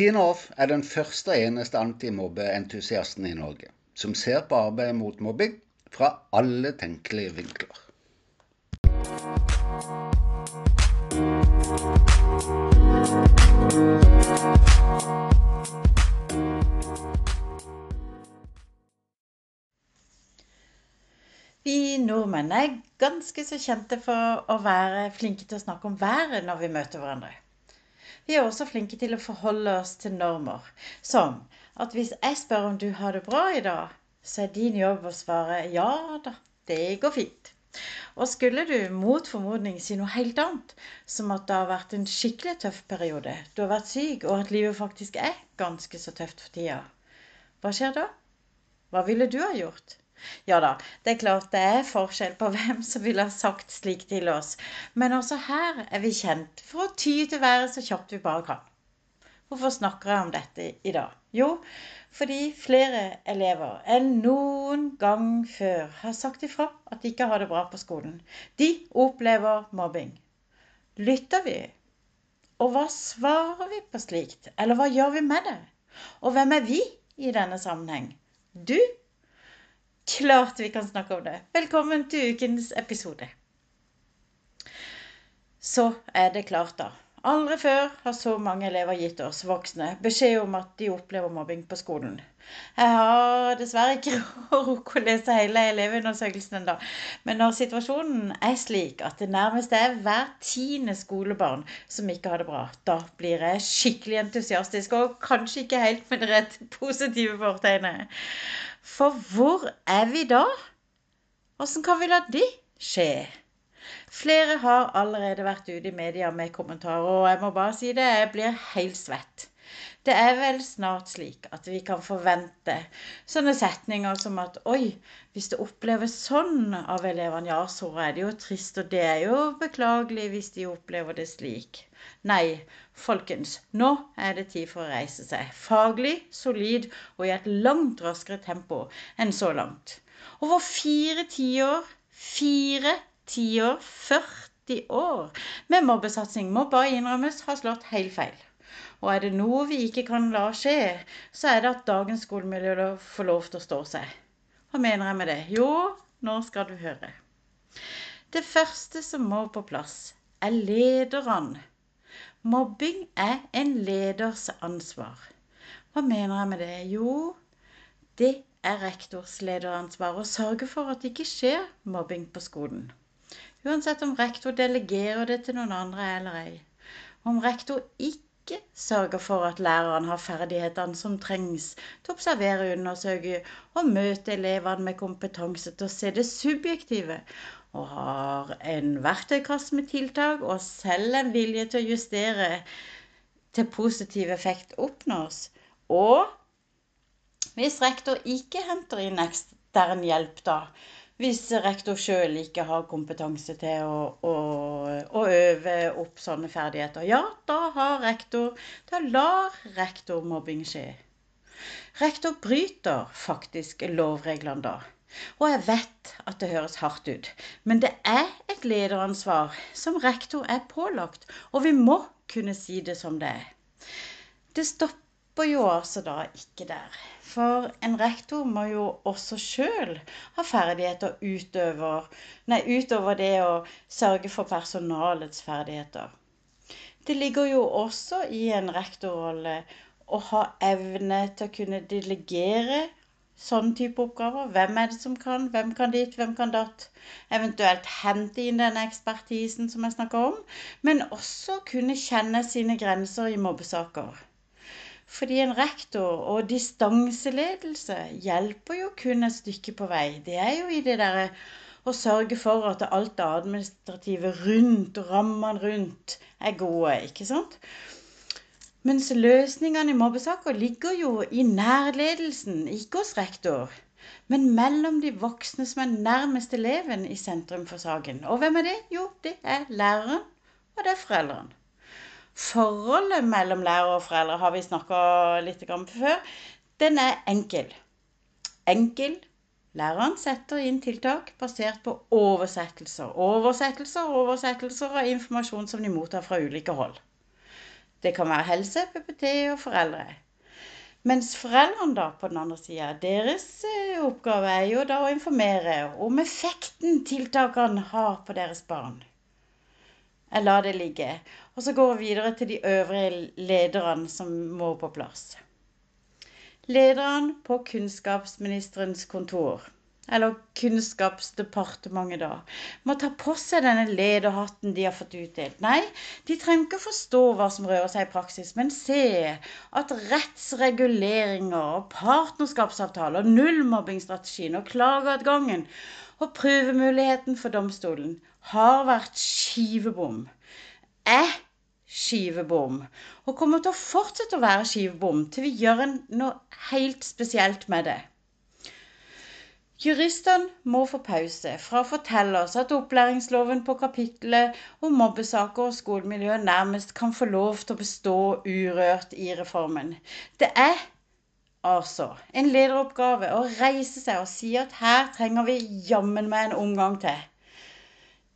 Tine Off er den første og eneste antimobbeentusiasten i Norge som ser på arbeidet mot mobbing fra alle tenkelige vinkler. Vi nordmenn er ganske så kjente for å være flinke til å snakke om været når vi møter hverandre. Vi er også flinke til å forholde oss til normer, som at hvis jeg spør om du har det bra i dag, så er din jobb å svare ja da, det går fint. Og skulle du mot formodning si noe helt annet, som at det har vært en skikkelig tøff periode, du har vært syk, og at livet faktisk er ganske så tøft for tida, hva skjer da? Hva ville du ha gjort? Ja da, det er klart det er forskjell på hvem som ville ha sagt slik til oss, men også her er vi kjent for å ty til været så kjapt vi bare kan. Hvorfor snakker jeg om dette i dag? Jo, fordi flere elever enn noen gang før har sagt ifra at de ikke har det bra på skolen. De opplever mobbing. Lytter vi? Og hva svarer vi på slikt? Eller hva gjør vi med det? Og hvem er vi i denne sammenheng? Du Klart vi kan snakke om det. Velkommen til ukens episode. Så er det klart, da. Aldri før har så mange elever gitt oss voksne beskjed om at de opplever mobbing på skolen. Jeg har dessverre ikke rukket å lese hele elevundersøkelsen ennå. Men når situasjonen er slik at det nærmest er hver tiende skolebarn som ikke har det bra, da blir jeg skikkelig entusiastisk, og kanskje ikke helt med det rett positive fortegnet. For hvor er vi da? Åssen kan vi la det skje? Flere har allerede vært ute i media med kommentarer, og jeg må bare si det, jeg blir helt svett. Det er vel snart slik at vi kan forvente sånne setninger som at oi, hvis det oppleves sånn av elevene, ja, så er det jo trist, og det er jo beklagelig hvis de opplever det slik. Nei, folkens, nå er det tid for å reise seg. Faglig, solid og i et langt raskere tempo enn så langt. Over fire tiår, fire tiår, 40 år med mobbesatsing må bare innrømmes har slått helt feil. Og er det noe vi ikke kan la skje, så er det at dagens skolemiljø får lov til å stå seg. Hva mener jeg med det? Jo, nå skal du høre. Det første som må på plass, er lederne Mobbing er en leders ansvar. Hva mener jeg med det? Jo, det er rektors lederansvar å sørge for at det ikke skjer mobbing på skolen. Uansett om rektor delegerer det til noen andre eller ei. Om rektor ikke sørger for at læreren har ferdighetene som trengs til å observere, undersøke og møte elevene med kompetanse til å se det subjektive og har en verktøykasse med tiltak og selv en vilje til å justere til positiv effekt oppnås. Og hvis rektor ikke henter inn ekstern hjelp, da, hvis rektor sjøl ikke har kompetanse til å, å, å, øve opp sånne ferdigheter, ja, da har rektor Da lar rektor mobbing skje. Rektor bryter faktisk lovreglene da. Og jeg vet at det høres hardt ut, men det er et lederansvar som rektor er pålagt, og vi må kunne si det som det er. Det stopper jo altså da ikke der. For en rektor må jo også sjøl ha ferdigheter utover, nei, utover det å sørge for personalets ferdigheter. Det ligger jo også i en rektorrolle å ha evne til å kunne delegere sånn type oppgaver. Hvem er det som kan? Hvem kan dit? Hvem kan datt? Eventuelt hente inn den ekspertisen som jeg snakker om. Men også kunne kjenne sine grenser i mobbesaker. Fordi en rektor og distanseledelse hjelper jo kun et stykke på vei. Det er jo i det derre å sørge for at alt det administrative rundt, rammene rundt, er gode. ikke sant? Mens løsningene i mobbesaker ligger jo i nærledelsen, ikke hos rektor. Men mellom de voksne som er nærmest eleven i sentrum for saken. Og hvem er det? Jo, det er læreren, og det er foreldrene. Forholdet mellom lærer og foreldre har vi snakka litt om før. Den er enkel. Enkel. Læreren setter inn tiltak basert på oversettelser. Oversettelser, oversettelser av informasjon som de mottar fra ulike hold. Det kan være helse, PPT og foreldre. Mens foreldrene da på den andre sida, deres eh, oppgave er jo da å informere om effekten tiltakene har på deres barn. Jeg lar det ligge, og så går vi videre til de øvrige lederne som må på plass. Lederen på kunnskapsministerens kontor eller Kunnskapsdepartementet, da, må ta på seg denne lederhatten de har fått utdelt. Nei, de trenger ikke forstå hva som rører seg i praksis, men se at rettsreguleringer og partnerskapsavtaler, nullmobbingsstrategien og klageadgangen og prøvemuligheten for domstolen har vært skivebom. Er skivebom. Og kommer til å fortsette å være skivebom til vi gjør noe helt spesielt med det. Juristene må få pause fra å fortelle oss at opplæringsloven på kapitlet om mobbesaker og skolemiljø nærmest kan få lov til å bestå urørt i reformen. Det er altså en lederoppgave å reise seg og si at her trenger vi jammen meg en omgang til.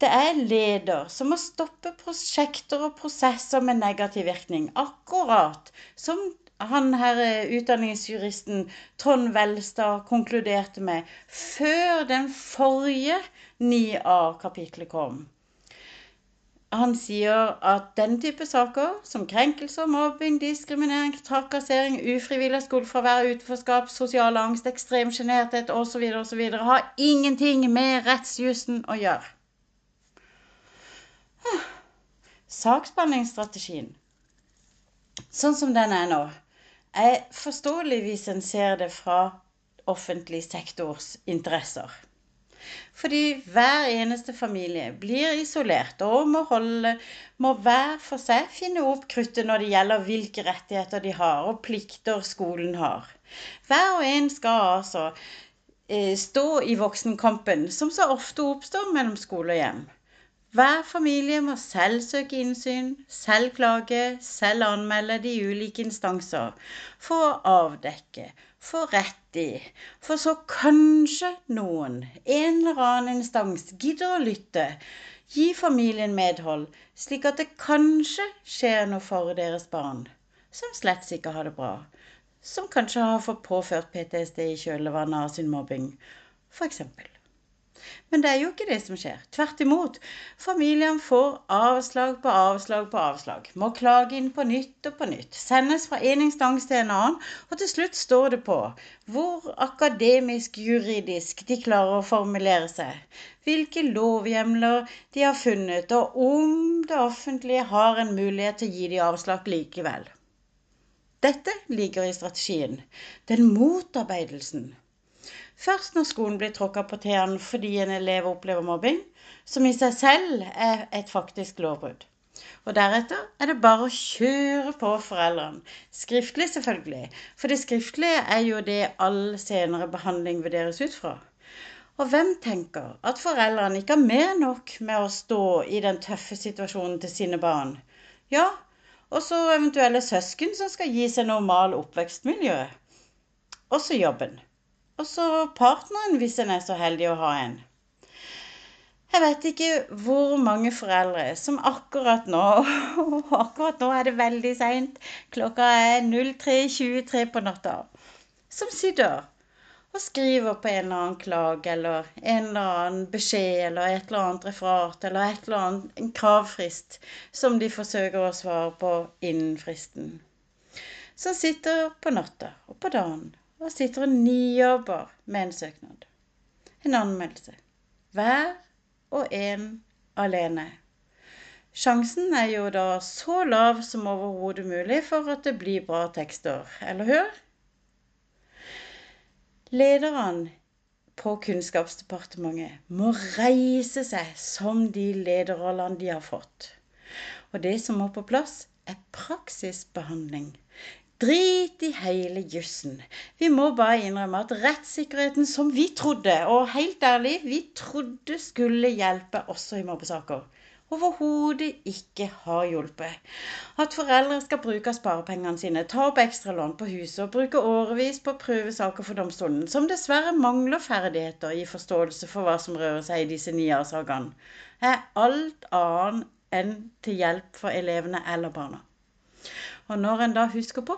Det er leder som må stoppe prosjekter og prosesser med negativ virkning, akkurat som han her eh, utdanningsjuristen Trond Velstad konkluderte med før den forrige 9A-kapitlet kom. Han sier at den type saker, som krenkelser, mobbing, diskriminering, trakassering, ufrivillig skolefravær, utenforskap, sosial angst, ekstrem sjenerthet osv., osv., har ingenting med rettsjussen å gjøre. Saksbehandlingsstrategien, sånn som den er nå, er forståelig hvis en ser det fra offentlig sektors interesser. Fordi hver eneste familie blir isolert og må, holde, må hver for seg finne opp kruttet når det gjelder hvilke rettigheter de har og plikter skolen har. Hver og en skal altså eh, stå i voksenkampen som så ofte oppstår mellom skole og hjem. Hver familie må selv søke innsyn, selv klage, selv anmelde de ulike instanser for å avdekke, få rett i, for så kanskje noen, en eller annen instans, gidder å lytte, gi familien medhold, slik at det kanskje skjer noe for deres barn, som slett ikke har det bra, som kanskje har fått påført PTSD i kjølvannet av sin mobbing, f.eks. Men det er jo ikke det som skjer. Tvert imot. Familien får avslag på avslag på avslag. Må klage inn på nytt og på nytt. Sendes fra en instans til en annen. Og til slutt står det på hvor akademisk juridisk de klarer å formulere seg. Hvilke lovhjemler de har funnet, og om det offentlige har en mulighet til å gi de avslag likevel. Dette ligger i strategien. Den motarbeidelsen Først når skolen blir tråkka på tærne fordi en elev opplever mobbing, som i seg selv er et faktisk lovbrudd. Og deretter er det bare å kjøre på foreldrene. Skriftlig, selvfølgelig. For det skriftlige er jo det all senere behandling vurderes ut fra. Og hvem tenker at foreldrene ikke har mer nok med å stå i den tøffe situasjonen til sine barn? Ja, og så eventuelle søsken som skal gi seg normal oppvekstmiljø. Også jobben. Og så partneren, hvis en er så heldig å ha en. Jeg vet ikke hvor mange foreldre som akkurat nå Og Akkurat nå er det veldig seint. Klokka er 03.23 på natta. Som sitter og skriver på en eller annen klage eller en eller annen beskjed eller et eller annet referat eller et eller annet, en kravfrist som de forsøker å svare på innen fristen. Som sitter på natta og på dagen og sitter og nijobber med en søknad. En anmeldelse. Hver og en alene. Sjansen er jo da så lav som overhodet mulig for at det blir bra tekster. Eller hør? Lederne på Kunnskapsdepartementet må reise seg som de lederrollene de har fått. Og det som må på plass, er praksisbehandling. Drit i hele jussen. Vi må bare innrømme at rettssikkerheten som vi trodde, og helt ærlig, vi trodde skulle hjelpe også i mobbesaker, overhodet ikke har hjulpet. At foreldre skal bruke sparepengene sine, ta opp ekstralån på huset og bruke årevis på prøvesaker for domstolen, som dessverre mangler ferdigheter i forståelse for hva som rører seg i disse NIA-sakene, er alt annet enn til hjelp for elevene eller barna. Og når en da husker på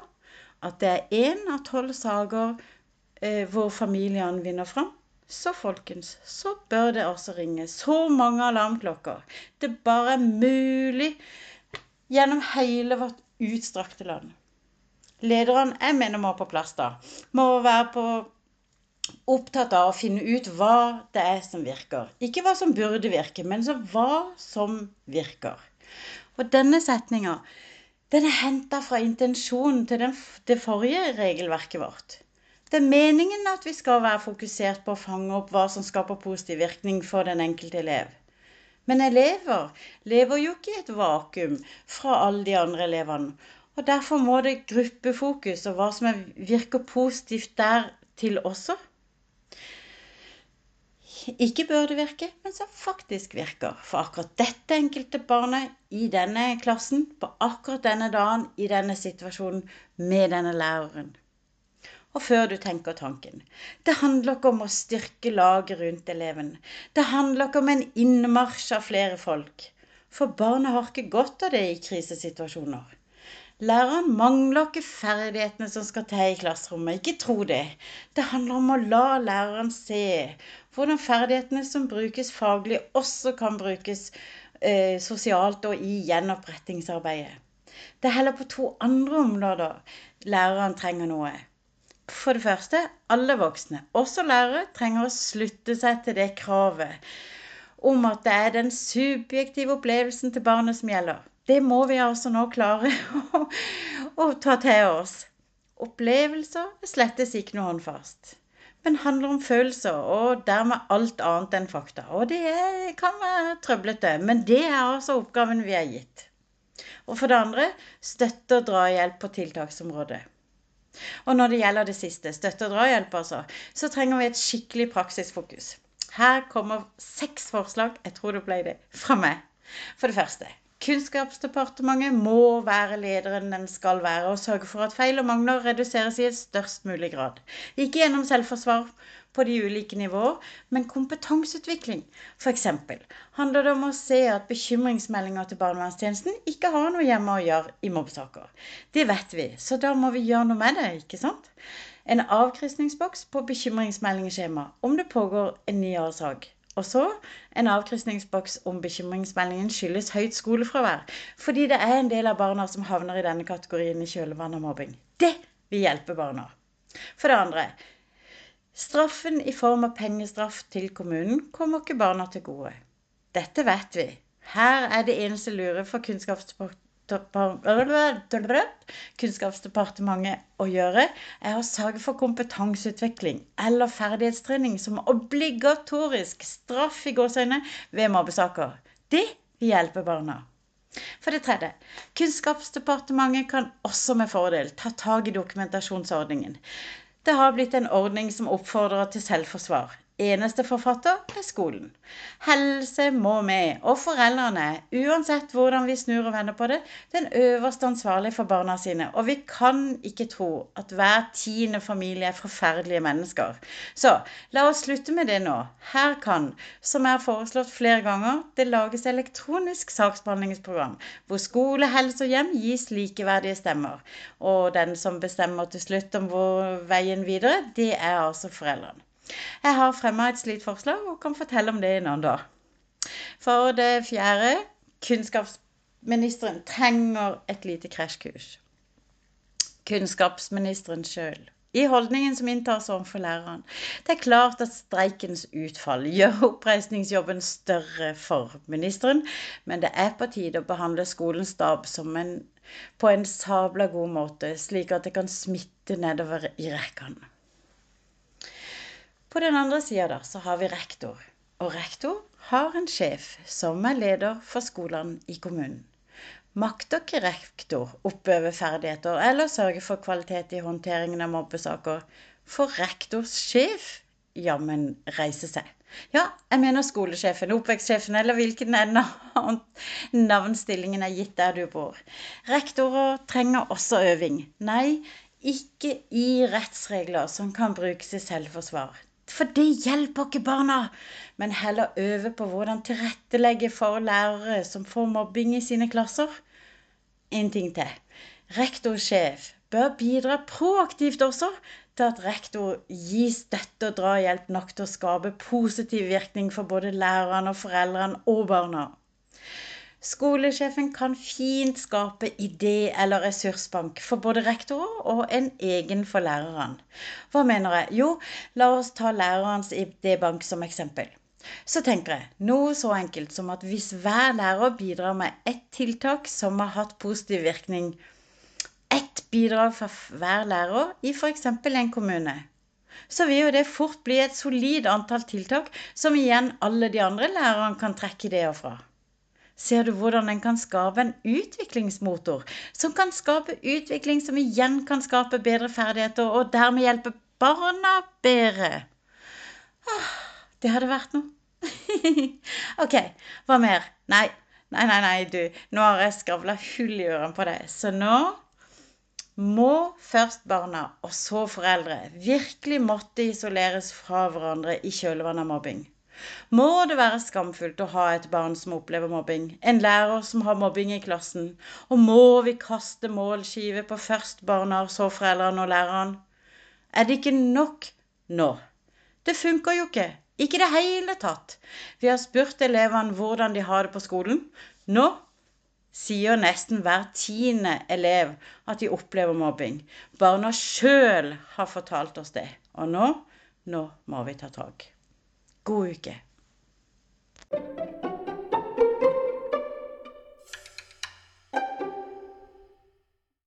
at det er én av tolv saker eh, hvor familiene vinner fram, så folkens, så bør det også ringe så mange alarmklokker det bare er mulig gjennom hele vårt utstrakte land. Lederne jeg mener må på plass da, må være på opptatt av å finne ut hva det er som virker. Ikke hva som burde virke, men så hva som virker. Og denne setninga den er henta fra intensjonen til den, det forrige regelverket vårt. Det er meningen at vi skal være fokusert på å fange opp hva som skaper positiv virkning for den enkelte elev. Men elever lever jo ikke i et vakuum fra alle de andre elevene. Og derfor må det gruppefokus og hva som virker positivt der til også. Ikke burde virke, men som faktisk virker for akkurat dette enkelte barnet i denne klassen på akkurat denne dagen i denne situasjonen med denne læreren. Og før du tenker tanken det handler ikke om å styrke laget rundt eleven. Det handler ikke om en innmarsj av flere folk. For barnet har ikke godt av det i krisesituasjoner. Læreren mangler ikke ferdighetene som skal til i klasserommet, ikke tro det. Det handler om å la læreren se hvordan ferdighetene som brukes faglig, også kan brukes eh, sosialt og i gjenopprettingsarbeidet. Det er heller på to andre områder læreren trenger noe. For det første, alle voksne, også lærere, trenger å slutte seg til det kravet om at det er den subjektive opplevelsen til barnet som gjelder. Det må vi altså nå klare å, å ta til oss. Opplevelser er slettes ikke noe håndfast men handler om følelser, og dermed alt annet enn fakta. Og det kan være trøblete, men det er altså oppgaven vi er gitt. Og for det andre støtte og drahjelp på tiltaksområdet. Og når det gjelder det siste, støtte og drahjelp, altså, så trenger vi et skikkelig praksisfokus. Her kommer seks forslag, jeg tror det ble det, fra meg. For det første Kunnskapsdepartementet må være lederen den skal være, og sørge for at feil og mangler reduseres i et størst mulig grad. Ikke gjennom selvforsvar på de ulike nivåer, men kompetanseutvikling. F.eks. handler det om å se at bekymringsmeldinger til barnevernstjenesten ikke har noe hjemme å gjøre i mobbesaker. Det vet vi, så da må vi gjøre noe med det, ikke sant? En avkrysningsboks på bekymringsmeldingsskjema om det pågår en nyere sak. Og så en avkrysningsboks om bekymringsmeldingen skyldes høyt skolefravær, fordi det er en del av barna som havner i denne kategorien i kjølvannet av mobbing. Det vil hjelpe barna. For det andre straffen i form av pengestraff til kommunen kommer ikke barna til gode. Dette vet vi. Her er det eneste lure for Kunnskapsdepartementet Kunnskapsdepartementet å gjøre, er å sørge for kompetanseutvikling eller ferdighetstrening som obligatorisk straff i gåseøyne ved mobbesaker. Det vil hjelpe barna. For det tredje, Kunnskapsdepartementet kan også med fordel ta tak i dokumentasjonsordningen. Det har blitt en ordning som oppfordrer til selvforsvar. Eneste forfatter er skolen. Helse må med, og foreldrene, uansett hvordan vi snur og vender på det, den øverste ansvarlige for barna sine. Og vi kan ikke tro at hver tiende familie er forferdelige mennesker. Så la oss slutte med det nå. Her kan, som jeg har foreslått flere ganger, det lages elektronisk saksbehandlingsprogram hvor skole, helse og hjem gis likeverdige stemmer. Og den som bestemmer til slutt om hvor veien videre, det er altså foreldrene. Jeg har fremma et slikt forslag og kan fortelle om det en annen dag. For det fjerde kunnskapsministeren trenger et lite krasjkurs. Kunnskapsministeren sjøl. I holdningen som inntas overfor læreren. Det er klart at streikens utfall gjør oppreisningsjobben større for ministeren, men det er på tide å behandle skolens stab en, på en sabla god måte, slik at det kan smitte nedover i rekkene. På den andre sida så har vi rektor. Og rektor har en sjef som er leder for skolene i kommunen. Makter ikke rektor oppøve ferdigheter eller sørge for kvalitet i håndteringen av mobbesaker, får rektors sjef jammen reise seg. Ja, jeg mener skolesjefen, oppvekstsjefen eller hvilken navnstillingen er gitt der du bor. Rektorer trenger også øving. Nei, ikke i rettsregler som kan brukes i selvforsvar. For det hjelper ikke barna, men heller øve på hvordan tilrettelegge for lærere som får mobbing i sine klasser. En ting til. Rektorsjef bør bidra proaktivt også til at rektor gir støtte og drahjelp nok til å skape positiv virkning for både lærerne og foreldrene og barna. Skolesjefen kan fint skape idé- eller ressursbank for både rektorer og en egen for lærerne. Hva mener jeg? Jo, la oss ta lærerens idébank som eksempel. Så tenker jeg noe så enkelt som at hvis hver lærer bidrar med ett tiltak som har hatt positiv virkning, ett bidrag fra hver lærer i f.eks. en kommune, så vil jo det fort bli et solid antall tiltak som igjen alle de andre lærerne kan trekke ideer fra ser du hvordan en kan skape en utviklingsmotor, som kan skape utvikling som igjen kan skape bedre ferdigheter, og dermed hjelpe barna bedre. Åh, det hadde vært noe. ok, hva mer? Nei, nei, nei, nei, du. Nå har jeg skravla hull i ørene på deg. Så nå må først barna, og så foreldre, virkelig måtte isoleres fra hverandre i kjølvannet av mobbing. Må det være skamfullt å ha et barn som opplever mobbing, en lærer som har mobbing i klassen, og må vi kaste målskive på først barna, så foreldrene og læreren? Er det ikke nok nå? Det funker jo ikke. Ikke i det hele tatt. Vi har spurt elevene hvordan de har det på skolen. Nå sier nesten hver tiende elev at de opplever mobbing. Barna sjøl har fortalt oss det. Og nå, nå må vi ta tak. God uke.